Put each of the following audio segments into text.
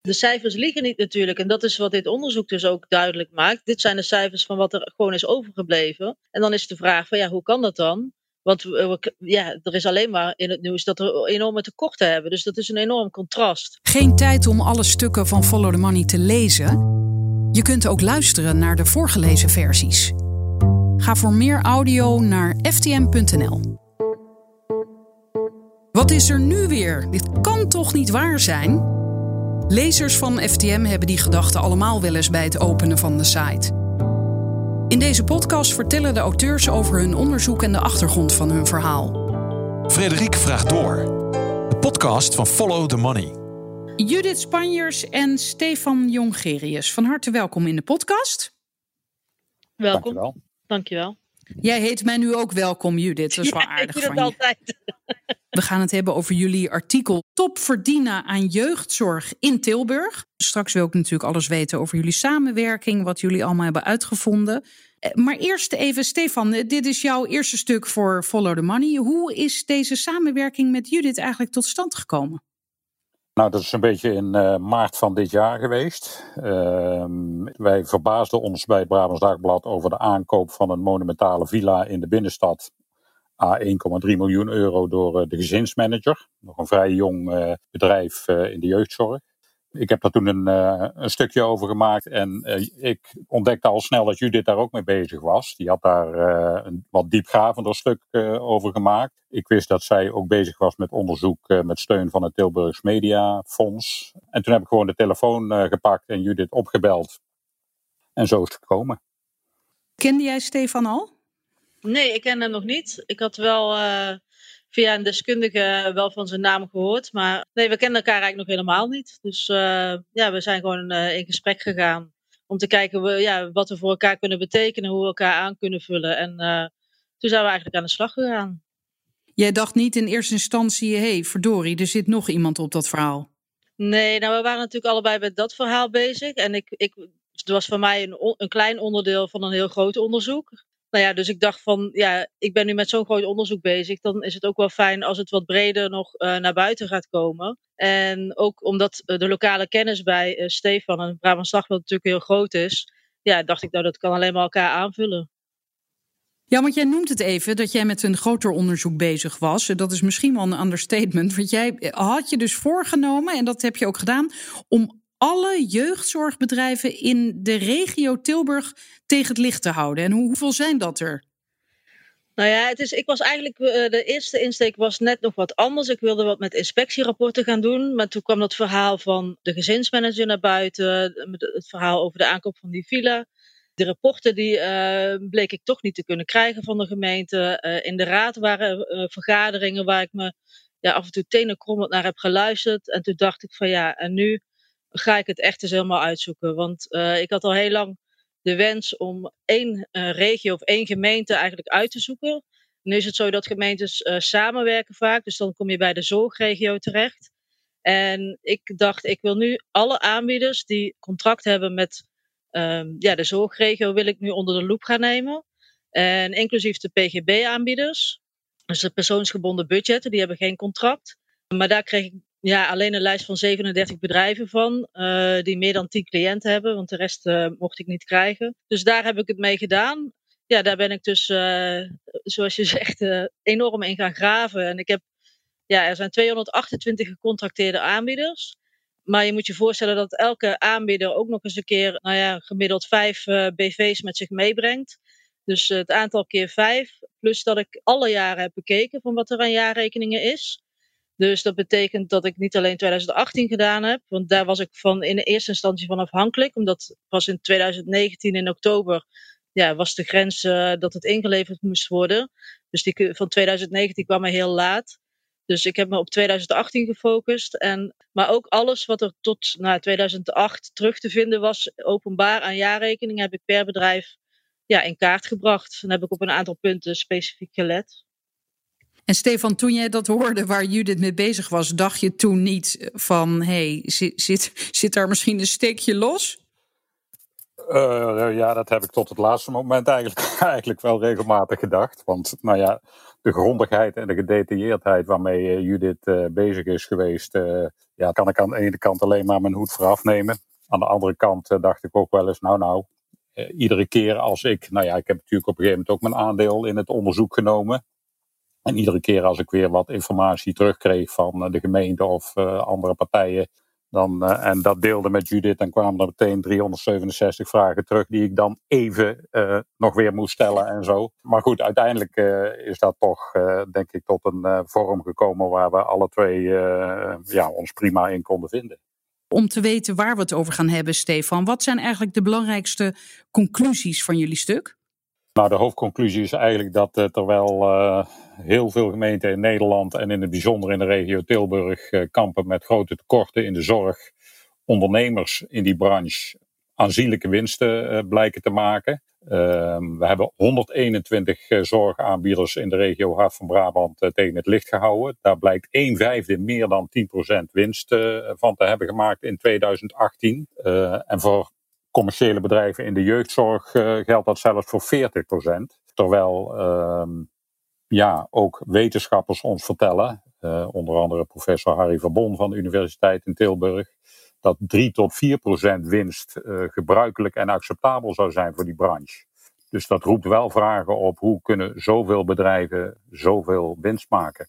De cijfers liegen niet natuurlijk. En dat is wat dit onderzoek dus ook duidelijk maakt. Dit zijn de cijfers van wat er gewoon is overgebleven. En dan is de vraag van ja, hoe kan dat dan? Want ja, er is alleen maar in het nieuws dat we enorme tekorten hebben. Dus dat is een enorm contrast. Geen tijd om alle stukken van Follow the Money te lezen. Je kunt ook luisteren naar de voorgelezen versies. Ga voor meer audio naar ftm.nl. Wat is er nu weer? Dit kan toch niet waar zijn? Lezers van FTM hebben die gedachten allemaal wel eens bij het openen van de site. In deze podcast vertellen de auteurs over hun onderzoek en de achtergrond van hun verhaal. Frederik vraagt door. De podcast van Follow the Money. Judith Spanjers en Stefan Jongerius, van harte welkom in de podcast. Welkom. Dankjewel. Dankjewel. Jij heet mij nu ook welkom, Judith. Dat is wel aardig ik van je. altijd. We gaan het hebben over jullie artikel Top verdienen aan jeugdzorg in Tilburg. Straks wil ik natuurlijk alles weten over jullie samenwerking, wat jullie allemaal hebben uitgevonden. Eh, maar eerst even, Stefan, eh, dit is jouw eerste stuk voor Follow the Money. Hoe is deze samenwerking met Judith eigenlijk tot stand gekomen? Nou, dat is een beetje in uh, maart van dit jaar geweest. Uh, wij verbaasden ons bij het Brabants Dagblad over de aankoop van een monumentale villa in de binnenstad. A 1,3 miljoen euro door uh, de gezinsmanager. Nog een vrij jong uh, bedrijf in de jeugdzorg. Ik heb daar toen een, een stukje over gemaakt en ik ontdekte al snel dat Judith daar ook mee bezig was. Die had daar een wat diepgravender stuk over gemaakt. Ik wist dat zij ook bezig was met onderzoek uh, met steun van het Tilburgs Media Fonds. En toen heb ik gewoon de telefoon uh, gepakt en Judith opgebeld. En zo is het gekomen. Kende jij Stefan al? Nee, ik ken hem nog niet. Ik had wel uh, via een deskundige wel van zijn naam gehoord. Maar nee, we kennen elkaar eigenlijk nog helemaal niet. Dus ja, we zijn gewoon in gesprek gegaan. Om te kijken we, ja, wat we voor elkaar kunnen betekenen, hoe we elkaar aan kunnen vullen. En toen zijn we eigenlijk aan de slag gegaan. Jij dacht niet in eerste instantie, hé, hey, verdorie, er zit nog iemand op dat verhaal. Nee, nou, we waren natuurlijk allebei met dat verhaal bezig. En ik, ik, het was voor mij een, een klein onderdeel van een heel groot onderzoek. Nou ja, dus ik dacht van, ja, ik ben nu met zo'n groot onderzoek bezig. Dan is het ook wel fijn als het wat breder nog uh, naar buiten gaat komen. En ook omdat uh, de lokale kennis bij uh, Stefan en Brabant Dagblad natuurlijk heel groot is. Ja, dacht ik nou, dat kan alleen maar elkaar aanvullen. Ja, want jij noemt het even dat jij met een groter onderzoek bezig was. Dat is misschien wel een understatement. Want jij had je dus voorgenomen, en dat heb je ook gedaan, om alle jeugdzorgbedrijven in de regio Tilburg tegen het licht te houden. En hoeveel zijn dat er? Nou ja, het is, ik was eigenlijk, eh, de eerste insteek was net nog wat anders. Ik wilde wat met inspectierapporten gaan doen. Maar toen kwam dat verhaal van de gezinsmanager naar buiten. Het verhaal over de aankoop van die villa. De rapporten die uh, bleek ik toch niet te kunnen krijgen van de gemeente. Uh, in de raad waren uh, vergaderingen waar ik me ja, af en toe tenenkrommend naar heb geluisterd. En toen dacht ik van ja, en nu ga ik het echt eens helemaal uitzoeken. Want ik had al heel lang de wens om één regio of één gemeente eigenlijk uit te zoeken. Nu is het zo dat gemeentes samenwerken vaak. Dus dan kom je bij de zorgregio terecht. En ik dacht, ik wil nu alle aanbieders die contract hebben met um, ja, de zorgregio wil ik nu onder de loep gaan nemen. En inclusief de PGB-aanbieders. Dus de persoonsgebonden budgetten, die hebben geen contract. Maar daar kreeg ik ja, alleen een lijst van 37 bedrijven van, uh, die meer dan 10 cliënten hebben, want de rest uh, mocht ik niet krijgen. Dus daar heb ik het mee gedaan. Ja, daar ben ik dus, uh, zoals je zegt, enorm in gaan graven. En ik heb, ja, er zijn 228 gecontracteerde aanbieders. Maar je moet je voorstellen dat elke aanbieder ook nog eens een keer, nou ja, gemiddeld vijf BV's met zich meebrengt. Dus het aantal keer vijf, plus dat ik alle jaren heb bekeken van wat er aan jaarrekeningen is. Dus dat betekent dat ik niet alleen 2018 gedaan heb, want daar was ik van in de eerste instantie van afhankelijk, omdat pas in 2019 in oktober ja, was de grens uh, dat het ingeleverd moest worden. Dus die van 2019 kwam er heel laat. Dus ik heb me op 2018 gefocust. En, maar ook alles wat er tot nou, 2008 terug te vinden was, openbaar aan jaarrekeningen, heb ik per bedrijf ja, in kaart gebracht. En heb ik op een aantal punten specifiek gelet. En Stefan, toen jij dat hoorde waar Judith mee bezig was, dacht je toen niet van: hey, zit, zit, daar misschien een steekje los? Uh, ja, dat heb ik tot het laatste moment eigenlijk, eigenlijk wel regelmatig gedacht. Want nou ja, de grondigheid en de gedetailleerdheid waarmee Judith uh, bezig is geweest, ja, kan ik aan de ene kant alleen maar mijn hoed voor afnemen. Aan de andere kant dacht ik ook wel eens, nou nou, iedere keer als ik, nou ja, ik heb natuurlijk op een gegeven moment ook mijn aandeel in het onderzoek genomen. En iedere keer als ik weer wat informatie terugkreeg van de gemeente of andere partijen, dan, uh, en dat deelde met Judith. Dan kwamen er meteen 367 vragen terug die ik dan even nog weer moest stellen en zo. Maar goed, uiteindelijk is dat toch denk ik tot een vorm gekomen waar we alle twee ja, ons prima in konden vinden. Om te weten waar we het over gaan hebben, Stefan. Wat zijn eigenlijk de belangrijkste conclusies van jullie stuk? Nou, de hoofdconclusie is eigenlijk dat uh, terwijl uh, heel veel gemeenten in Nederland en in het bijzonder in de regio Tilburg uh, kampen met grote tekorten in de zorg, ondernemers in die branche aanzienlijke winsten blijken te maken. Ehm, we hebben 121 zorgaanbieders in de regio Hart van Brabant tegen het licht gehouden. Daar blijkt 1 vijfde meer dan 10% winst van te hebben gemaakt in 2018. en voor commerciële bedrijven in de jeugdzorg uh, geldt dat zelfs voor 40%. Terwijl uh, ja, ook wetenschappers ons vertellen, uh, onder andere professor Harry Verbon van de Universiteit in Tilburg, dat 3 tot 4% winst uh, gebruikelijk en acceptabel zou zijn voor die branche. Dus dat roept wel vragen op hoe kunnen zoveel bedrijven zoveel winst maken.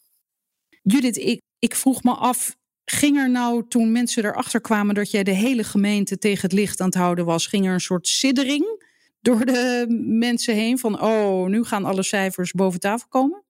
Judith, ik, ik vroeg me af, Ging er nou toen mensen erachter kwamen dat jij de hele gemeente tegen het licht aan het houden was, ging er een soort siddering door de mensen heen van oh, nu gaan alle cijfers boven tafel komen?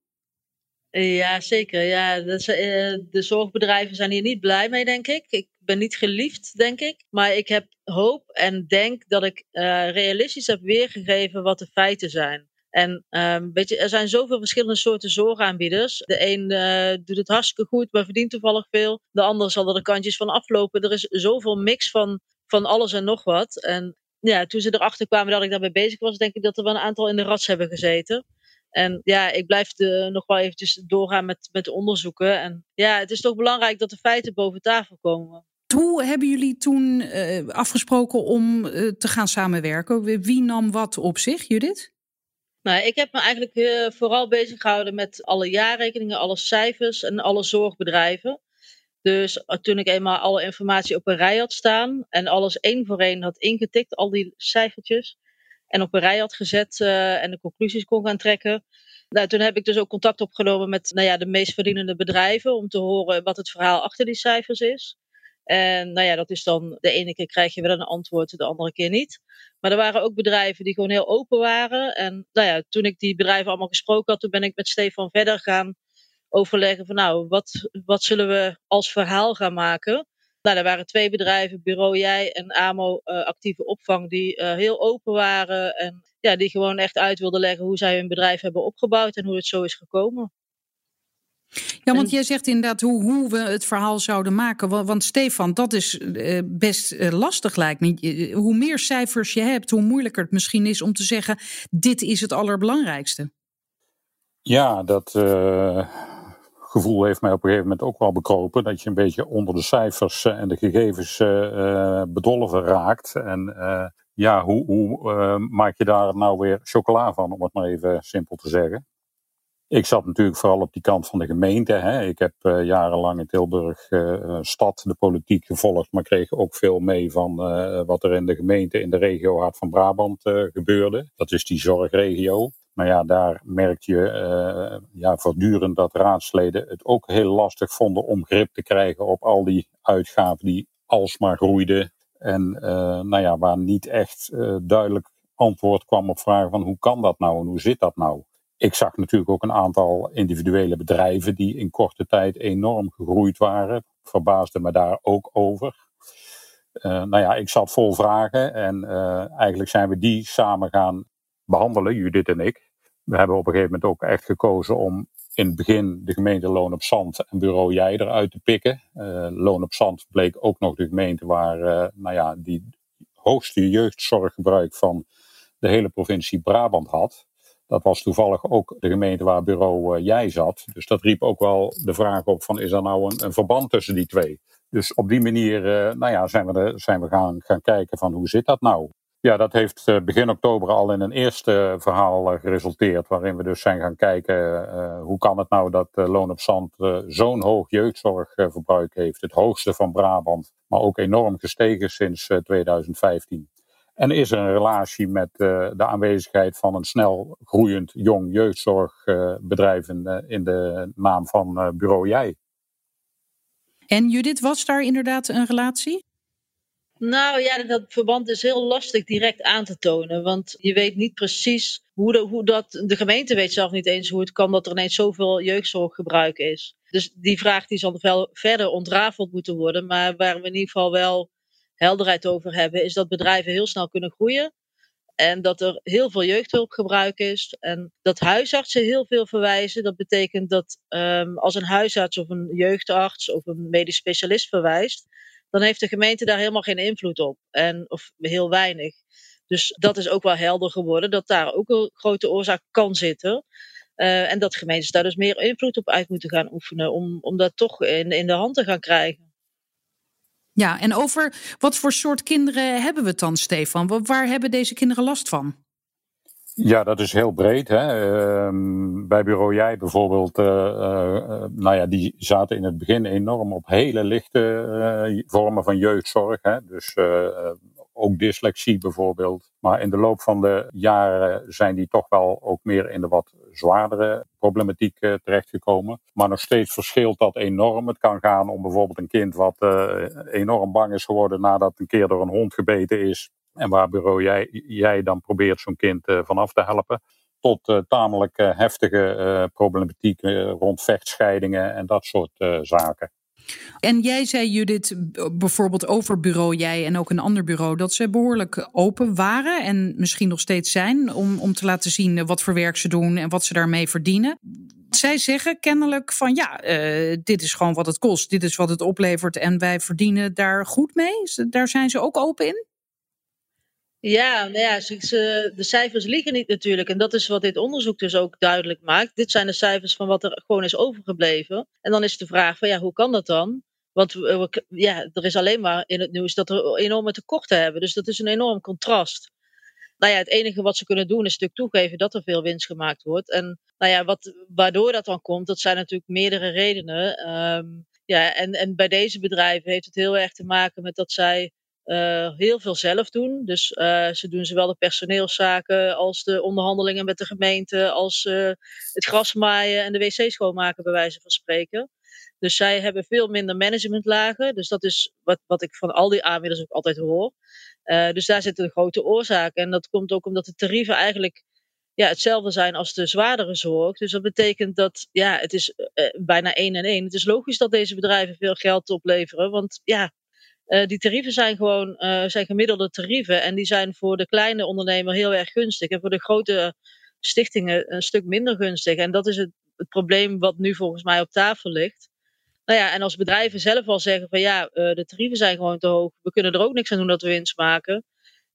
Ja, zeker. Ja, de, de zorgbedrijven zijn hier niet blij mee, denk ik. Ik ben niet geliefd, denk ik. Maar ik heb hoop en denk dat ik uh, realistisch heb weergegeven wat de feiten zijn. En um, weet je, er zijn zoveel verschillende soorten zorgaanbieders. De een uh, doet het hartstikke goed, maar verdient toevallig veel. De ander zal er de kantjes van aflopen. Er is zoveel mix van, van alles en nog wat. En ja, toen ze erachter kwamen dat ik daarmee bezig was, denk ik dat er wel een aantal in de rats hebben gezeten. En ja, ik blijf nog wel eventjes doorgaan met, met onderzoeken. En ja, het is toch belangrijk dat de feiten boven tafel komen. Hoe hebben jullie toen uh, afgesproken om uh, te gaan samenwerken? Wie nam wat op zich, Judith? Nou, ik heb me eigenlijk uh, vooral bezig gehouden met alle jaarrekeningen, alle cijfers en alle zorgbedrijven. Dus uh, toen ik eenmaal alle informatie op een rij had staan en alles één voor één had ingetikt, al die cijfertjes, en op een rij had gezet uh, en de conclusies kon gaan trekken. Nou, toen heb ik dus ook contact opgenomen met nou ja, de meest verdienende bedrijven om te horen wat het verhaal achter die cijfers is. En nou ja, dat is dan de ene keer krijg je wel een antwoord, de andere keer niet. Maar er waren ook bedrijven die gewoon heel open waren. En nou ja, toen ik die bedrijven allemaal gesproken had, toen ben ik met Stefan verder gaan overleggen van nou, wat, wat zullen we als verhaal gaan maken? Nou, er waren twee bedrijven, Bureau Jij en AMO uh, Actieve Opvang, die uh, heel open waren. En ja, die gewoon echt uit wilden leggen hoe zij hun bedrijf hebben opgebouwd en hoe het zo is gekomen. Ja, want jij zegt inderdaad hoe, hoe we het verhaal zouden maken. Want, Stefan, dat is uh, best uh, lastig lijkt me. Hoe meer cijfers je hebt, hoe moeilijker het misschien is om te zeggen: dit is het allerbelangrijkste. Ja, dat uh, gevoel heeft mij op een gegeven moment ook wel bekropen. Dat je een beetje onder de cijfers en de gegevens bedolven raakt. En ja, hoe, hoe maak je daar nou weer chocola van, om het maar even simpel te zeggen? Ik zat natuurlijk vooral op die kant van de gemeente. Hè. Ik heb uh, jarenlang in Tilburg uh, stad de politiek gevolgd, maar kreeg ook veel mee van wat er in de gemeente in de regio Hart van Brabant gebeurde. Dat is die zorgregio. Maar ja, daar merk je ja, voortdurend dat raadsleden het ook heel lastig vonden om grip te krijgen op al die uitgaven die alsmaar groeiden. En nou ja, waar niet echt duidelijk antwoord kwam op vragen van hoe kan dat nou en hoe zit dat nou? Ik zag natuurlijk ook een aantal individuele bedrijven die in korte tijd enorm gegroeid waren. Verbaasde me daar ook over. Uh, nou ja, ik zat vol vragen en uh, eigenlijk zijn we die samen gaan behandelen, Judith en ik. We hebben op een gegeven moment ook echt gekozen om in het begin de gemeente Loon op Zand en bureau Jij eruit te pikken. Uh, Loon op Zand bleek ook nog de gemeente waar nou ja, die hoogste jeugdzorggebruik van de hele provincie Brabant had. Dat was toevallig ook de gemeente waar bureau uh, Jij zat. Dus dat riep ook wel de vraag op van is er nou een, een verband tussen die twee? Dus op die manier uh, nou ja, zijn we, zijn we gaan, gaan kijken van hoe zit dat nou? Ja, dat heeft eh, begin oktober al in een eerste verhaal geresulteerd. Waarin we dus zijn gaan kijken hoe kan het nou dat Loon op Zand zo'n hoog jeugdzorgverbruik heeft. Het hoogste van Brabant, maar ook enorm gestegen sinds 2015. En is er een relatie met de aanwezigheid van een snel groeiend jong jeugdzorgbedrijf in, in de naam van Bureau Jij. En Judith, was daar inderdaad een relatie? Nou ja, dat verband is heel lastig direct aan te tonen. Want je weet niet precies hoe, de, hoe dat. De gemeente weet zelf niet eens hoe het kan dat er ineens zoveel jeugdzorggebruik is. Dus die vraag die zal wel verder ontrafeld moeten worden. Maar waar we in ieder geval wel helderheid over hebben, is dat bedrijven heel snel kunnen groeien. En dat er heel veel jeugdhulpgebruik is. En dat huisartsen heel veel verwijzen. Dat betekent dat um, als een huisarts of een jeugdarts of een medisch specialist verwijst, dan heeft de gemeente daar helemaal geen invloed op. En, of heel weinig. Dus dat is ook wel helder geworden, dat daar ook een grote oorzaak kan zitten. Uh, en dat gemeentes daar dus meer invloed op uit moeten gaan oefenen om, om dat toch in, in de hand te gaan krijgen. Ja, en over wat voor soort kinderen hebben we het dan, Stefan? Waar hebben deze kinderen last van? Ja, dat is heel breed. Hè. Uh, bij Bureau Jij bijvoorbeeld, uh, uh, nou ja, die zaten in het begin enorm op hele lichte vormen van jeugdzorg. Hè. Dus ook dyslexie bijvoorbeeld. Maar in de loop van de jaren zijn die toch wel ook meer in de wat zwaardere problematiek terechtgekomen. Maar nog steeds verschilt dat enorm. Het kan gaan om bijvoorbeeld een kind wat enorm bang is geworden nadat een keer door een hond gebeten is. En waar bureau jij, jij dan probeert zo'n kind uh, vanaf te helpen. Tot tamelijk heftige problematiek rond vechtscheidingen en dat soort zaken. En jij zei Judith bijvoorbeeld over bureau jij en ook een ander bureau dat ze behoorlijk open waren en misschien nog steeds zijn om, om te laten zien wat voor werk ze doen en wat ze daarmee verdienen. Zij zeggen kennelijk van ja, uh, dit is gewoon wat het kost, dit is wat het oplevert en wij verdienen daar goed mee. Daar zijn ze ook open in? Ja, nou ja, de cijfers liegen niet natuurlijk. En dat is wat dit onderzoek dus ook duidelijk maakt. Dit zijn de cijfers van wat er gewoon is overgebleven. En dan is de vraag van ja, hoe kan dat dan? Want ja, er is alleen maar in het nieuws dat er enorme tekorten hebben. Dus dat is een enorm contrast. Nou ja, het enige wat ze kunnen doen is natuurlijk toegeven dat er veel winst gemaakt wordt. En nou ja, wat, waardoor dat dan komt, dat zijn natuurlijk meerdere redenen. Um, ja, en, en bij deze bedrijven heeft het heel erg te maken met dat zij uh, heel veel zelf doen. Dus uh, ze doen zowel de personeelszaken als de onderhandelingen met de gemeente, als uh, het gras maaien en de wc schoonmaken, bij wijze van spreken. Dus zij hebben veel minder managementlagen. Dus dat is wat, wat ik van al die aanbieders ook altijd hoor. dus daar zit een grote oorzaak. En dat komt ook omdat de tarieven eigenlijk ja, hetzelfde zijn als de zwaardere zorg. Dus dat betekent dat ja, het is bijna één en één. Het is logisch dat deze bedrijven veel geld opleveren. Want ja, uh, die tarieven zijn gewoon uh, zijn gemiddelde tarieven. En die zijn voor de kleine ondernemer heel erg gunstig. En voor de grote stichtingen een stuk minder gunstig. En dat is het, het probleem wat nu volgens mij op tafel ligt. Nou ja, en als bedrijven zelf al zeggen van ja, uh, de tarieven zijn gewoon te hoog. We kunnen er ook niks aan doen dat we winst maken.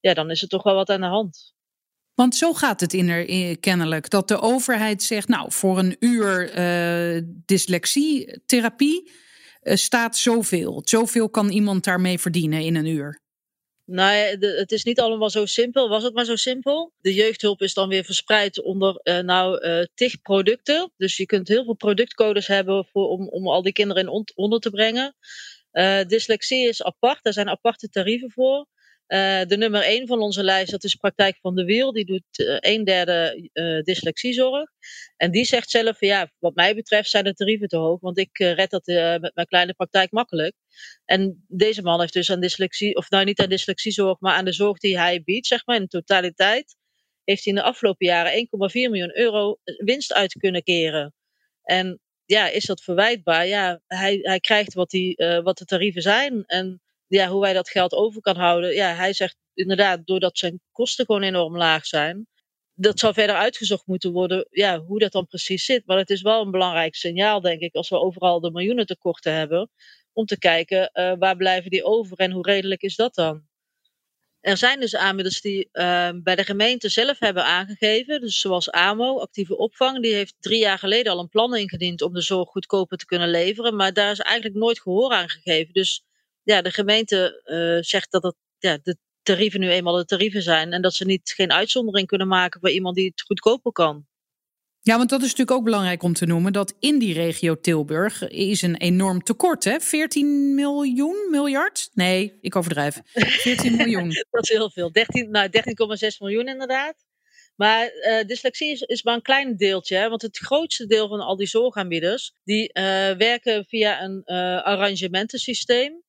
Ja, dan is er toch wel wat aan de hand. Want zo gaat het in kennelijk. Dat de overheid zegt, nou, voor een uur dyslexietherapie staat zoveel. Zoveel kan iemand daarmee verdienen in een uur. Nou, het is niet allemaal zo simpel. Was het maar zo simpel? De jeugdhulp is dan weer verspreid onder uh, nou uh, tig producten. Dus je kunt heel veel productcodes hebben voor, om, om al die kinderen in onder te brengen. Dyslexie is apart, daar zijn aparte tarieven voor. Uh, de nummer 1 van onze lijst, dat is Praktijk van de Wiel. Die doet uh, een derde uh, dyslexiezorg. En die zegt zelf, ja, wat mij betreft zijn de tarieven te hoog. Want ik red dat met mijn kleine praktijk makkelijk. En deze man heeft dus aan dyslexie, of nou niet aan dyslexiezorg, maar aan de zorg die hij biedt, zeg maar in totaliteit. Heeft hij in de afgelopen jaren 1,4 miljoen euro winst uit kunnen keren. En ja, is dat verwijtbaar? Ja, hij, hij krijgt wat, die, wat de tarieven zijn. En ja, hoe wij dat geld over kan houden. Ja, hij zegt inderdaad, doordat zijn kosten gewoon enorm laag zijn. Dat zou verder uitgezocht moeten worden, ja, hoe dat dan precies zit. Maar het is wel een belangrijk signaal, denk ik, als we overal de miljoenen tekorten hebben. Om te kijken, uh, waar blijven die over en hoe redelijk is dat dan? Er zijn dus aanbieders die uh, bij de gemeente zelf hebben aangegeven, dus zoals AMO, actieve opvang, die heeft drie jaar geleden al een plan ingediend om de zorg goedkoper te kunnen leveren, maar daar is eigenlijk nooit gehoor aan gegeven. Dus ja, de gemeente uh, zegt dat het, ja, de tarieven nu eenmaal de tarieven zijn. En dat ze niet geen uitzondering kunnen maken voor iemand die het goedkoper kan. Ja, want dat is natuurlijk ook belangrijk om te noemen. Dat in die regio Tilburg is een enorm tekort. Hè? 14 miljoen, miljard? Nee, ik overdrijf. 14 miljoen. dat is heel veel. 13, nou, 13,6 miljoen inderdaad. Maar uh, dyslexie is, is, maar een klein deeltje. Hè? Want het grootste deel van al die zorgaanbieders, die uh, werken via een uh, arrangementensysteem.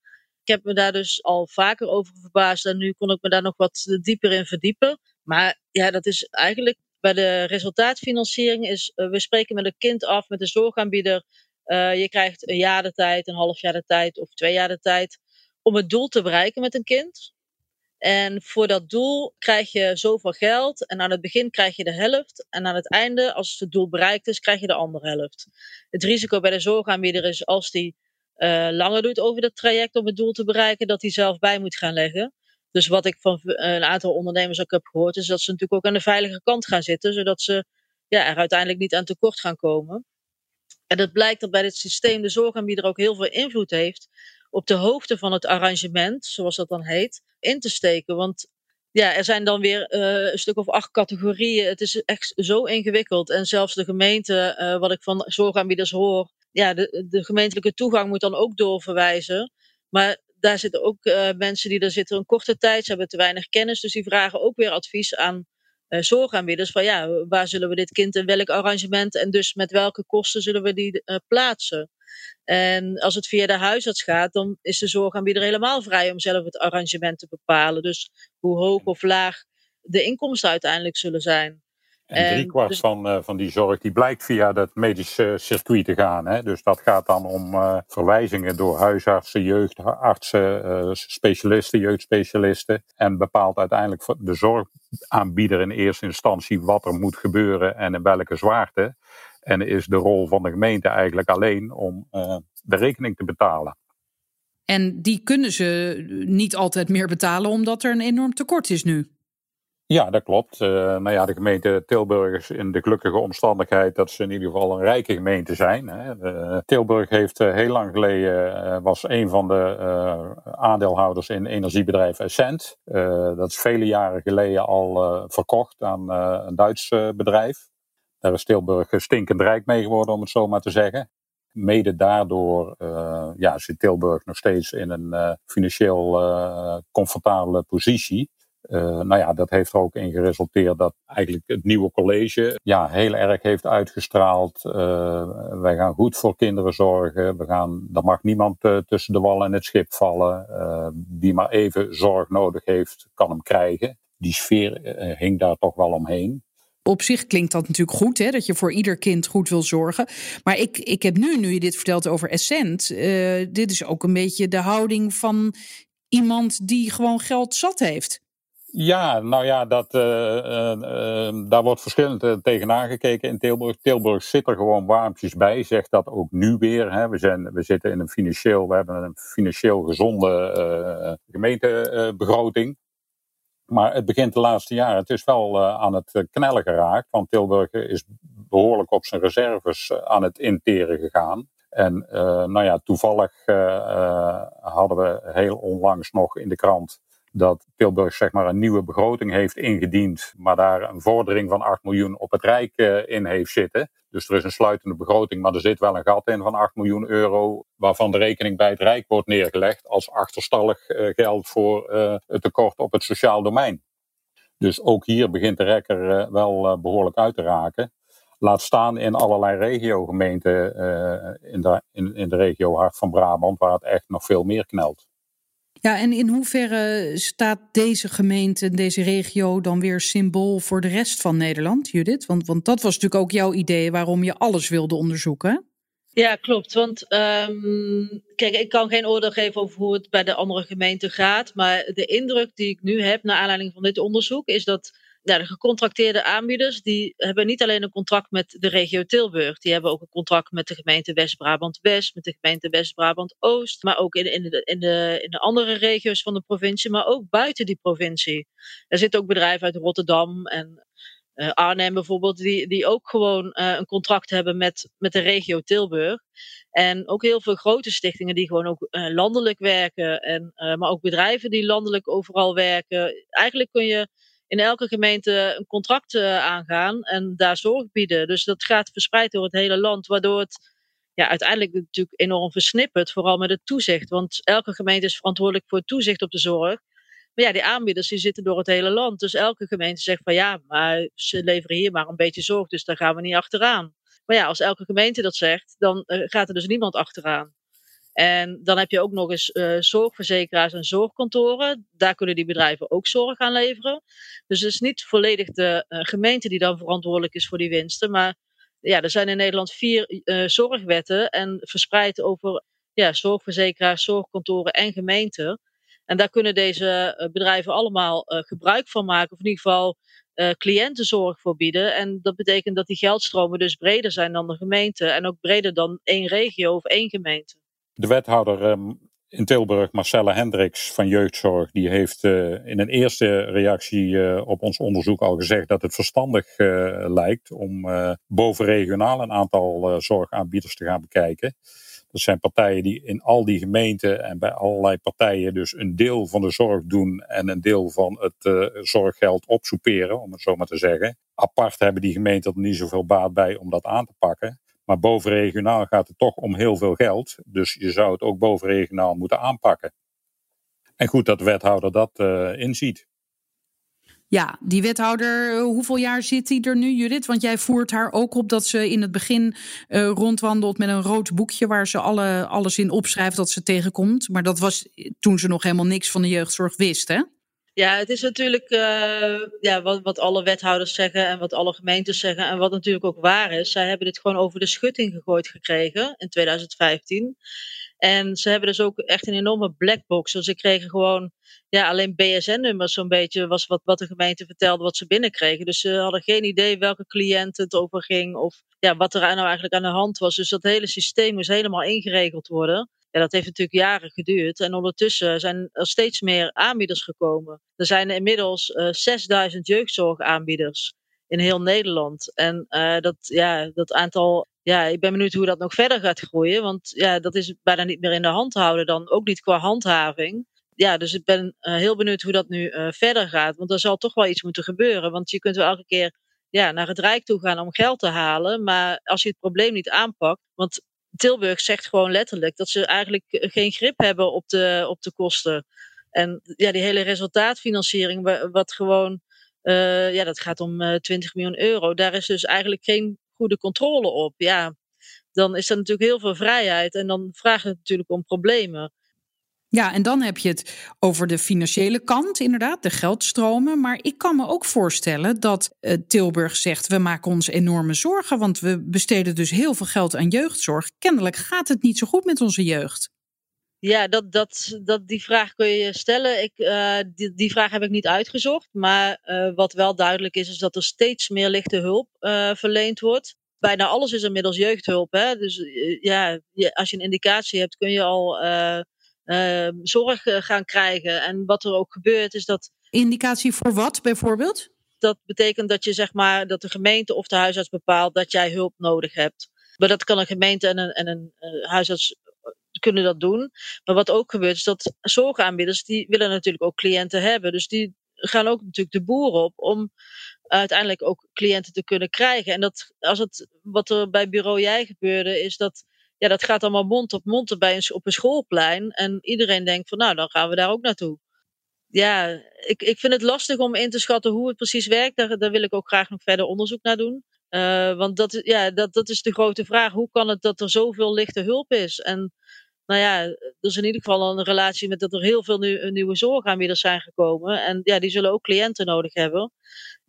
Ik heb me daar dus al vaker over verbaasd en nu kon ik me daar nog wat dieper in verdiepen. Maar ja, dat is eigenlijk bij de resultaatfinanciering is, we spreken met een kind af, met de zorgaanbieder. je krijgt een jaar de tijd, een half jaar de tijd of twee jaar de tijd om het doel te bereiken met een kind. En voor dat doel krijg je zoveel geld. En aan het begin krijg je de helft. En aan het einde, als het doel bereikt is, krijg je de andere helft. Het risico bij de zorgaanbieder is als die uh, langer doet over dat traject om het doel te bereiken, dat hij zelf bij moet gaan leggen. Dus wat ik van een aantal ondernemers ook heb gehoord, is dat ze natuurlijk ook aan de veilige kant gaan zitten, zodat ze ja, er uiteindelijk niet aan tekort gaan komen. En het blijkt dat bij dit systeem de zorgaanbieder ook heel veel invloed heeft op de hoogte van het arrangement, zoals dat dan heet, in te steken. Want ja, er zijn dan weer uh, een stuk of acht categorieën. Het is echt zo ingewikkeld. En zelfs de gemeente, uh, wat ik van zorgaanbieders hoor, ja, de, de gemeentelijke toegang moet dan ook doorverwijzen. Maar daar zitten ook uh, mensen die daar zitten een korte tijd, ze hebben te weinig kennis, dus die vragen ook weer advies aan uh, zorgaanbieders van ja, waar zullen we dit kind in welk arrangement en dus met welke kosten zullen we die uh, plaatsen. En als het via de huisarts gaat, dan is de zorgaanbieder helemaal vrij om zelf het arrangement te bepalen. Dus hoe hoog of laag de inkomsten uiteindelijk zullen zijn. En driekwart dus, van, uh, van die zorg die blijkt via dat medische circuit te gaan. Hè? Dus dat gaat dan om uh, verwijzingen door huisartsen, jeugdartsen, uh, specialisten, jeugdspecialisten. En bepaalt uiteindelijk de zorgaanbieder in eerste instantie wat er moet gebeuren en in welke zwaarte. En is de rol van de gemeente eigenlijk alleen om de rekening te betalen. En die kunnen ze niet altijd meer betalen omdat er een enorm tekort is nu. Ja, dat klopt. Uh, nou ja, de gemeente Tilburg is in de gelukkige omstandigheid dat ze in ieder geval een rijke gemeente zijn. Hè. Uh, Tilburg heeft uh, heel lang geleden, was een van de aandeelhouders in energiebedrijf Essent. dat is vele jaren geleden al verkocht aan een Duits bedrijf. Daar is Tilburg stinkend rijk mee geworden, om het zo maar te zeggen. Mede daardoor ja, zit Tilburg nog steeds in een financieel comfortabele positie. Uh, nou ja, dat heeft er ook in geresulteerd dat eigenlijk het nieuwe college ja, heel erg heeft uitgestraald. Uh, wij gaan goed voor kinderen zorgen. We gaan, er mag niemand uh, tussen de wal en het schip vallen. wie maar even zorg nodig heeft, kan hem krijgen. Die sfeer hing daar toch wel omheen op zich klinkt dat natuurlijk goed, hè, dat je voor ieder kind goed wil zorgen. Maar ik, ik heb nu, nu je dit vertelt over Essent, dit is ook een beetje de houding van iemand die gewoon geld zat heeft. Ja, nou ja, dat, uh, uh, daar wordt verschillend tegenaan gekeken in Tilburg. Tilburg zit er gewoon warmpjes bij, zegt dat ook nu weer. Hè. We, zijn, we zitten in een financieel, we hebben een financieel gezonde gemeentebegroting. Maar het begint de laatste jaren. Het is wel aan het knellen geraakt, want Tilburg is behoorlijk op zijn reserves aan het interen gegaan. En nou ja, toevallig hadden we heel onlangs nog in de krant dat Tilburg zeg maar een nieuwe begroting heeft ingediend, maar daar een vordering van 8 miljoen op het Rijk uh, in heeft zitten. Dus er is een sluitende begroting, maar er zit wel een gat in van 8 miljoen euro, waarvan de rekening bij het Rijk wordt neergelegd als achterstallig uh, geld voor uh, het tekort op het sociaal domein. Dus ook hier begint de rekker wel behoorlijk uit te raken. Laat staan in allerlei regiogemeenten in, in de regio Hart van Brabant, waar het echt nog veel meer knelt. Ja, en in hoeverre staat deze gemeente, deze regio, dan weer symbool voor de rest van Nederland, Judith? Want, want dat was natuurlijk ook jouw idee waarom je alles wilde onderzoeken. Ja, klopt. Want um, kijk, ik kan geen oordeel geven over hoe het bij de andere gemeenten gaat. Maar de indruk die ik nu heb, naar aanleiding van dit onderzoek, is dat de gecontracteerde aanbieders die hebben niet alleen een contract met de regio Tilburg, die hebben ook een contract met de gemeente West-Brabant-West, met de gemeente West-Brabant-Oost, maar ook in, in, de, in, de, in de andere regio's van de provincie, maar ook buiten die provincie. Er zitten ook bedrijven uit Rotterdam en Arnhem bijvoorbeeld, die, die ook gewoon een contract hebben met, met de regio Tilburg. En ook heel veel grote stichtingen die gewoon ook landelijk werken. En, maar ook bedrijven die landelijk overal werken. Eigenlijk kun je in elke gemeente een contract aangaan en daar zorg bieden. Dus dat gaat verspreid door het hele land, waardoor het ja, uiteindelijk natuurlijk enorm versnipperd, vooral met het toezicht. Want elke gemeente is verantwoordelijk voor het toezicht op de zorg. Maar ja, die aanbieders die zitten door het hele land. Dus elke gemeente zegt van ja, maar ze leveren hier maar een beetje zorg, dus daar gaan we niet achteraan. Maar ja, als elke gemeente dat zegt, dan uh, gaat er dus niemand achteraan. En dan heb je ook nog eens uh, zorgverzekeraars en zorgkantoren. Daar kunnen die bedrijven ook zorg aan leveren. Dus het is niet volledig de uh, gemeente die dan verantwoordelijk is voor die winsten. Maar ja, er zijn in Nederland vier uh, zorgwetten en verspreid over ja, zorgverzekeraars, zorgkantoren en gemeenten. En daar kunnen deze bedrijven allemaal gebruik van maken, of in ieder geval cliëntenzorg voor bieden. En dat betekent dat die geldstromen dus breder zijn dan de gemeente en ook breder dan één regio of één gemeente. De wethouder um, in Tilburg, Marcella Hendricks van Jeugdzorg, die heeft uh, in een eerste reactie uh, op ons onderzoek al gezegd dat het verstandig uh, lijkt om bovenregionaal een aantal zorgaanbieders te gaan bekijken. Dat zijn partijen die in al die gemeenten en bij allerlei partijen dus een deel van de zorg doen en een deel van het zorggeld opsoeperen, om het zo maar te zeggen. Apart hebben die gemeenten er niet zoveel baat bij om dat aan te pakken. Maar bovenregionaal gaat het toch om heel veel geld. Dus je zou het ook bovenregionaal moeten aanpakken. En goed dat de wethouder dat uh, inziet. Ja, die wethouder, eh, hoeveel jaar zit hij er nu, Judith? Want jij voert haar ook op dat ze in het begin uh, rondwandelt met een rood boekje waar ze alle, alles in opschrijft dat ze tegenkomt. Maar dat was toen ze nog helemaal niks van de jeugdzorg wist, hè? Ja, het is natuurlijk uh, ja, wat, wat alle wethouders zeggen en wat alle gemeentes zeggen. En wat natuurlijk ook waar is. Zij hebben dit gewoon over de schutting gegooid gekregen in 2015. En ze hebben dus ook echt een enorme blackbox. Dus ze kregen gewoon ja, alleen BSN-nummers zo'n beetje was wat, wat de gemeente vertelde wat ze binnenkregen. Dus ze hadden geen idee welke cliënt het over ging of ja, wat er nou eigenlijk aan de hand was. Dus dat hele systeem moest helemaal ingeregeld worden. Ja, dat heeft natuurlijk jaren geduurd. En ondertussen zijn er steeds meer aanbieders gekomen. Er zijn inmiddels uh, 6000 jeugdzorgaanbieders in heel Nederland. En uh, dat, ja, dat aantal, ja, ik ben benieuwd hoe dat nog verder gaat groeien. Want ja, dat is bijna niet meer in de hand houden dan, ook niet qua handhaving. Ja, dus ik ben uh, heel benieuwd hoe dat nu verder gaat. Want er zal toch wel iets moeten gebeuren. Want je kunt wel elke keer ja, naar het Rijk toe gaan om geld te halen. Maar als je het probleem niet aanpakt. Want Tilburg zegt gewoon letterlijk dat ze eigenlijk geen grip hebben op de, op de kosten. En ja, die hele resultaatfinanciering, wat gewoon, uh, ja, dat gaat om uh, eh, 20 miljoen euro. Daar is dus eigenlijk geen goede controle op. Ja, dan is er natuurlijk heel veel vrijheid en dan vraagt het natuurlijk om problemen. Ja, en dan heb je het over de financiële kant, inderdaad, de geldstromen. Maar ik kan me ook voorstellen dat uh, Tilburg zegt: we maken ons enorme zorgen, want we besteden dus heel veel geld aan jeugdzorg. Kennelijk gaat het niet zo goed met onze jeugd. Ja, dat, dat, dat, die vraag kun je stellen. Ik, uh, die, die vraag heb ik niet uitgezocht. Maar uh, wat wel duidelijk is, is dat er steeds meer lichte hulp verleend wordt bijna alles is inmiddels jeugdhulp. Hè? Dus ja, als je een indicatie hebt, kun je al uh, zorg eh, gaan krijgen. En wat er ook gebeurt is dat. Indicatie voor wat bijvoorbeeld? Dat betekent dat je zeg maar dat de gemeente of de huisarts bepaalt dat jij hulp nodig hebt. Maar dat kan een gemeente en een, en een uh, huisarts kunnen dat doen. Maar wat ook gebeurt is dat zorgaanbieders die willen natuurlijk ook cliënten hebben. Dus die gaan ook natuurlijk de boer op om uiteindelijk ook cliënten te kunnen krijgen. En dat als het wat er bij bureau jij gebeurde, is dat ja, dat gaat allemaal mond op mond bij op een schoolplein. En iedereen denkt van nou, dan gaan we daar ook naartoe. Ja, ik, ik vind het lastig om in te schatten hoe het precies werkt. Daar, daar wil ik ook graag nog verder onderzoek naar doen. Uh, want dat, ja, dat, dat is de grote vraag. Hoe kan het dat er zoveel lichte hulp is? En nou ja, er is in ieder geval een relatie met dat er heel veel nu, nieuwe zorgaanbieders zijn gekomen. En ja, die zullen ook cliënten nodig hebben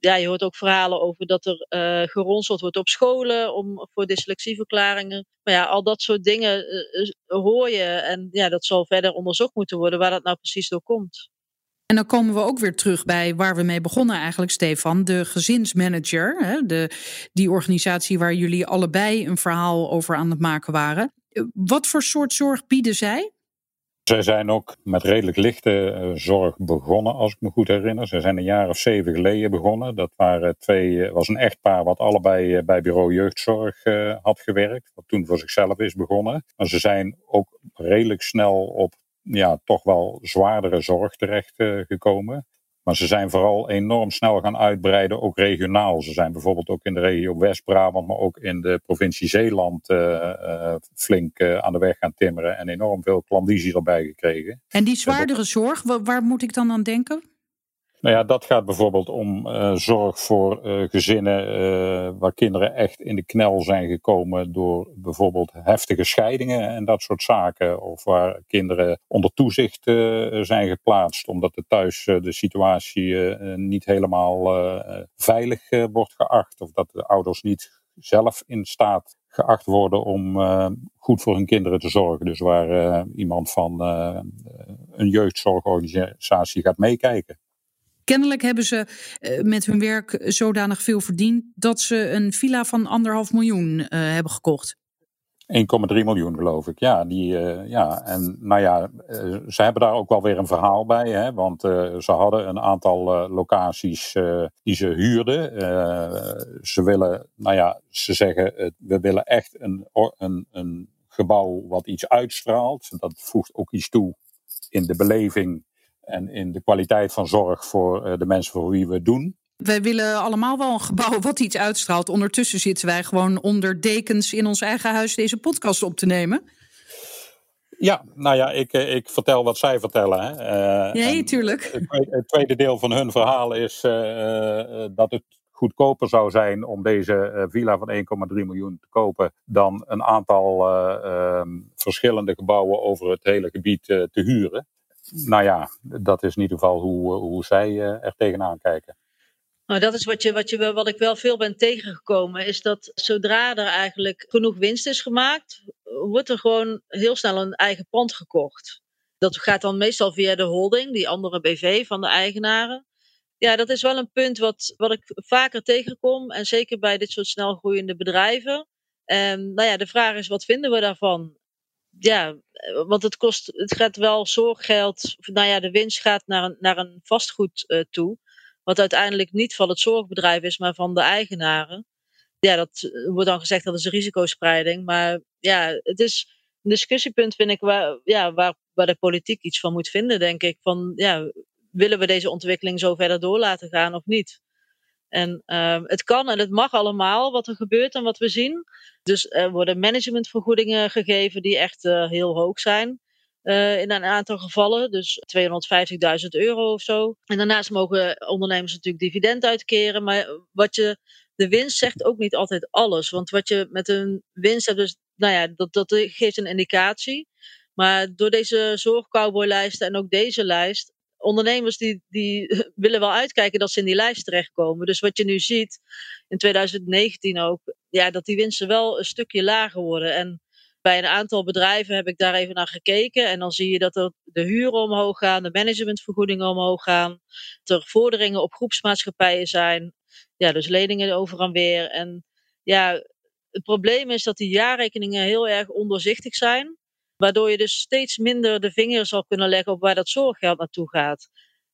ja, je hoort ook verhalen over dat er uh, geronseld wordt op scholen om, voor dyslexieverklaringen. Maar ja, al dat soort dingen uh, hoor je. En ja, dat zal verder onderzocht moeten worden waar dat nou precies door komt. En dan komen we ook weer terug bij waar we mee begonnen eigenlijk, Stefan. De gezinsmanager, hè, de, die organisatie waar jullie allebei een verhaal over aan het maken waren. Wat voor soort zorg bieden zij? Zij zijn ook met redelijk lichte uh, zorg begonnen, als ik me goed herinner. Ze zijn een jaar of zeven geleden begonnen. Dat waren twee, was een echtpaar wat allebei bij bureau jeugdzorg had gewerkt. Wat toen voor zichzelf is begonnen. Maar ze zijn ook redelijk snel op ja, toch wel zwaardere zorg terecht gekomen. Maar ze zijn vooral enorm snel gaan uitbreiden, ook regionaal. Ze zijn bijvoorbeeld ook in de regio West-Brabant, maar ook in de provincie Zeeland uh, uh, flink uh, aan de weg gaan timmeren. En enorm veel klandizie erbij gekregen. En die zwaardere zorg, waar moet ik dan aan denken? Nou ja, dat gaat bijvoorbeeld om uh, zorg voor uh, gezinnen uh, waar kinderen echt in de knel zijn gekomen door bijvoorbeeld heftige scheidingen en dat soort zaken. Of waar kinderen onder toezicht zijn geplaatst omdat er thuis de situatie niet helemaal veilig wordt geacht. Of dat de ouders niet zelf in staat geacht worden om goed voor hun kinderen te zorgen. Dus waar iemand van een jeugdzorgorganisatie gaat meekijken. Kennelijk hebben ze uh, met hun werk zodanig veel verdiend dat ze een villa van anderhalf miljoen uh, hebben gekocht. 1,3 miljoen geloof ik. Ja, die, uh, ja, en nou ja, ze hebben daar ook wel weer een verhaal bij. Hè, want ze hadden een aantal locaties die ze huurden. ze willen, nou ja, ze zeggen, we willen echt een, een, een gebouw wat iets uitstraalt. Dat voegt ook iets toe in de beleving en in de kwaliteit van zorg voor eh, de mensen voor wie we het doen. Wij willen allemaal wel een gebouw wat iets uitstraalt. Ondertussen zitten wij gewoon onder dekens in ons eigen huis deze podcast op te nemen. Ja, nou ja, ik, eh, ik vertel wat zij vertellen. Hè. Uh, nee, tuurlijk. Het, tweede deel van hun verhaal is uh, dat het goedkoper zou zijn om deze villa van 1,3 miljoen te kopen dan een aantal ehm, verschillende gebouwen over het hele gebied te huren nou ja, dat is in ieder geval hoe, hoe zij eh, er tegenaan kijken. Nou, dat is wat, je, wat, je, wat ik wel veel ben tegengekomen, is dat zodra er eigenlijk genoeg winst is gemaakt, wordt er gewoon heel snel een eigen pand gekocht. Dat gaat dan meestal via de holding, die andere BV van de eigenaren. Ja, dat is wel een punt wat, wat ik vaker tegenkom. En zeker bij dit soort snel groeiende bedrijven. En nou ja, de vraag is, wat vinden we daarvan? Ja, eh, want het kost, het gaat wel zorggeld. Nou ja, de winst gaat naar een, naar een vastgoed uh, toe. Wat uiteindelijk niet van het zorgbedrijf is, maar van de eigenaren. Ja, dat eh, wordt dan gezegd dat is risicospreiding. Maar ja, het is een discussiepunt, vind ik, waar, ja, waar, waar de politiek iets van moet vinden, denk ik. Van ja, willen we deze ontwikkeling zo verder door laten gaan of niet? En uh, het kan en het mag allemaal wat er gebeurt en wat we zien. Dus er worden managementvergoedingen gegeven die echt uh, heel hoog zijn. Uh, in een aantal gevallen, dus 250.000 euro of zo. En daarnaast mogen ondernemers natuurlijk dividend uitkeren. Maar wat je, de winst zegt ook niet altijd alles. Want wat je met een winst hebt, dus, nou ja, dat, dat geeft een indicatie. Maar door deze zorgcowboylijsten en ook deze lijst ondernemers die, die willen wel uitkijken dat ze in die lijst terechtkomen. Dus wat je nu ziet in 2019 ook, ja, dat die winsten wel een stukje lager worden. En bij een aantal bedrijven heb ik daar even naar gekeken. En dan zie je dat er de huren omhoog gaan, de managementvergoedingen omhoog gaan. Er vorderingen op groepsmaatschappijen zijn. Ja, dus leningen over en weer. En ja, het probleem is dat die jaarrekeningen heel erg ondoorzichtig zijn. Waardoor je dus steeds minder de vinger zal kunnen leggen op waar dat zorggeld naartoe gaat.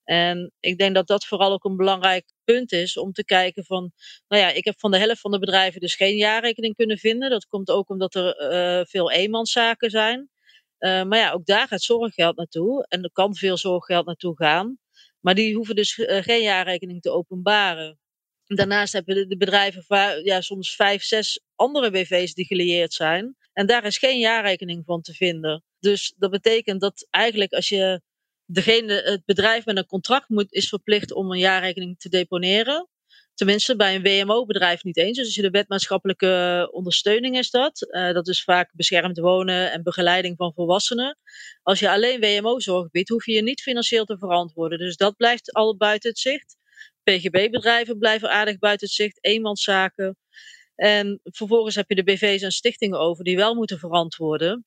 En ik denk dat dat vooral ook een belangrijk punt is om te kijken van, nou ja, ik heb van de helft van de bedrijven dus geen jaarrekening kunnen vinden. Dat komt ook omdat er uh, veel eenmanszaken zijn. Uh, maar ja, ook daar gaat zorggeld naartoe en er kan veel zorggeld naartoe gaan. Maar die hoeven dus uh, geen jaarrekening te openbaren. Daarnaast hebben de bedrijven ja, soms vijf, zes andere BV's die gelieerd zijn. En daar is geen jaarrekening van te vinden. Dus dat betekent dat eigenlijk als je degene, het bedrijf met een contract moet, is verplicht om een jaarrekening te deponeren. Tenminste, bij een WMO-bedrijf niet eens. Dus als je de wetmaatschappelijke ondersteuning is dat. Uh, dat is vaak beschermd wonen en begeleiding van volwassenen. Als je alleen WMO-zorg biedt, hoef je je niet financieel te verantwoorden. Dus dat blijft al buiten het zicht. PGB-bedrijven blijven aardig buiten het zicht. Eenmanszaken. En vervolgens heb je de BV's en stichtingen over die wel moeten verantwoorden.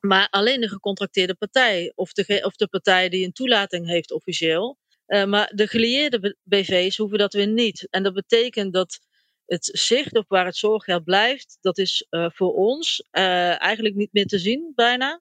Maar alleen de gecontracteerde partij of de, of de partij die een toelating heeft officieel. Uh, maar de gelieerde BV's hoeven dat weer niet. En dat betekent dat het zicht op waar het zorggeld blijft, dat is uh, voor ons uh, eigenlijk niet meer te zien bijna.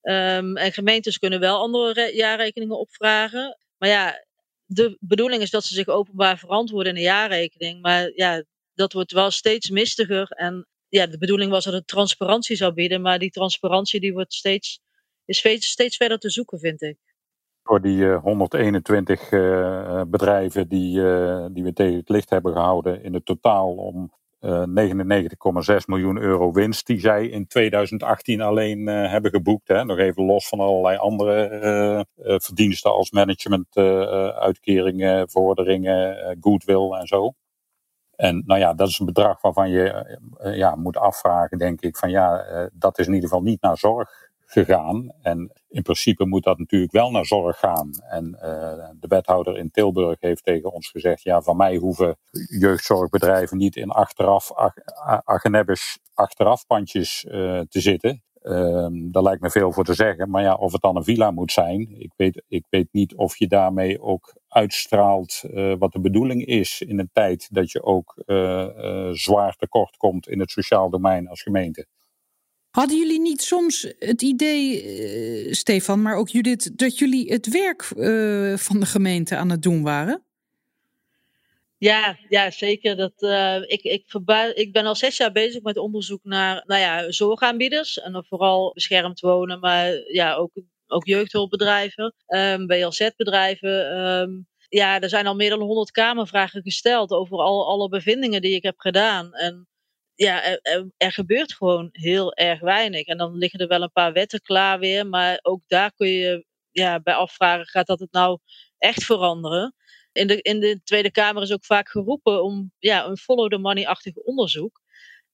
Ehm, en gemeentes kunnen wel andere jaarrekeningen opvragen. Maar ja, de bedoeling is dat ze zich openbaar verantwoorden in de jaarrekening. Maar ja, dat wordt wel steeds mistiger. En ja, de bedoeling was dat het transparantie zou bieden. Maar die transparantie die wordt steeds, is steeds, steeds verder te zoeken, vind ik. Voor die 121 uh, bedrijven die, die we tegen het licht hebben gehouden in het totaal om 99,6 miljoen euro winst die zij in 2018 alleen hebben geboekt. Hè. Nog even los van allerlei andere verdiensten als management, uitkeringen, vorderingen, goodwill en zo. En nou ja, dat is een bedrag waarvan je ja, moet afvragen, denk ik, van ja, dat is in ieder geval niet naar zorg gegaan. En in principe moet dat natuurlijk wel naar zorg gaan. En uh, de wethouder in Tilburg heeft tegen ons gezegd: ja, van mij hoeven jeugdzorgbedrijven niet in achteraf, agenebbes achterafpandjes uh, te zitten. Um, daar lijkt me veel voor te zeggen. Maar ja, of het dan een villa moet zijn, ik weet, ik weet niet of je daarmee ook uitstraalt uh, wat de bedoeling is in een tijd dat je ook zwaar tekort komt in het sociaal domein als gemeente. Hadden jullie niet soms het idee, Stefan, maar ook Judith, dat jullie het werk van de gemeente aan het doen waren? Ja, ja zeker. Dat, uh, ik, ik, ik ben al zes jaar bezig met onderzoek naar nou ja, zorgaanbieders. En dan vooral beschermd wonen, maar ja, ook, ook jeugdhulpbedrijven, um, ehm, BLZ-bedrijven. Um, ja, er zijn al meer dan honderd kamervragen gesteld over al, alle bevindingen die ik heb gedaan. En ja, er, er, gebeurt gewoon heel erg weinig. En dan liggen er wel een paar wetten klaar weer, maar ook daar kun je ja, bij afvragen, gaat dat het nou echt veranderen? In de, in de Tweede Kamer is ook vaak geroepen om ja, een follow the money-achtig onderzoek.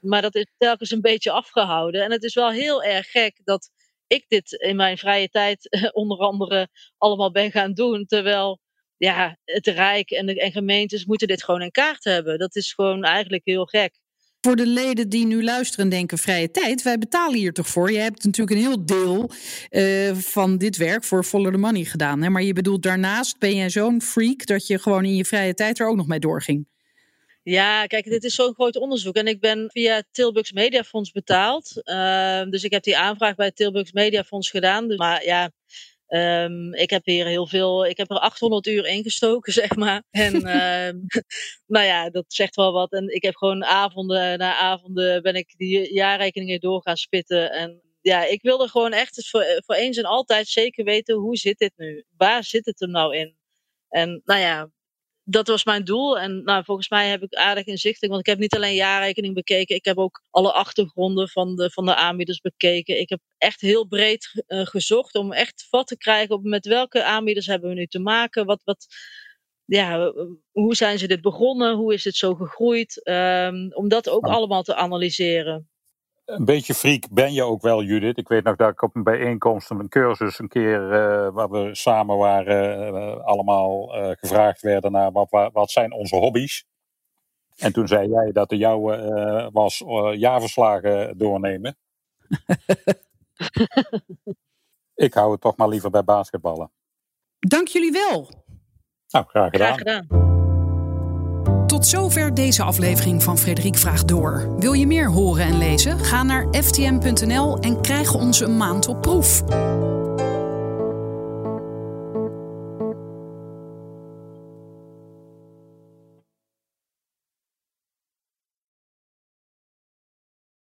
Maar dat is telkens een beetje afgehouden. En het is wel heel erg gek dat ik dit in mijn vrije tijd onder andere allemaal ben gaan doen. Terwijl ja, het Rijk en, de, en gemeentes moeten dit gewoon in kaart hebben. Dat is gewoon eigenlijk heel gek voor de leden die nu luisteren en denken vrije tijd, wij betalen hier toch voor. Je hebt natuurlijk een heel deel uh, van dit werk voor Follow the Money gedaan. Hè? Maar je bedoelt daarnaast ben jij zo'n freak dat je gewoon in je vrije tijd er ook nog mee doorging. Ja, kijk, dit is zo'n groot onderzoek. En ik ben via Tilburgs Mediafonds betaald. Uh, dus ik heb die aanvraag bij Tilburgs Mediafonds gedaan. Dus, maar ja, Um, ik heb hier heel veel, ik heb er 800 uur ingestoken, zeg maar. En um, nou ja, dat zegt wel wat. En ik heb gewoon avonden na avonden ben ik die jaarrekeningen door gaan spitten. En ja, ik wilde gewoon echt voor, voor eens en altijd zeker weten, hoe zit dit nu? Waar zit het er nou in? En nou ja, dat was mijn doel. En nou, volgens mij heb ik aardig inzichting. Want ik heb niet alleen jaarrekening bekeken. Ik heb ook alle achtergronden van de, van de aanbieders bekeken. Ik heb echt heel breed uh, gezocht om echt vat te krijgen op met welke aanbieders hebben we nu te maken. Wat, wat, ja, hoe zijn ze dit begonnen? Hoe is het zo gegroeid? Um, om dat ook allemaal te analyseren een beetje freak ben je ook wel, Judith. Ik weet nog dat ik op een bijeenkomst, een cursus, een keer uh, waar we samen waren, uh, allemaal uh, gevraagd werden naar wat, wat zijn onze hobby's. En toen zei jij dat de jouwe was jaarverslagen doornemen. ik hou het toch maar liever bij basketballen. Dank jullie wel. Nou, graag gedaan. Graag gedaan. Zover deze aflevering van Frederik Vraagt Door. Wil je meer horen en lezen? Ga naar ftm.nl en krijg onze maand op proef.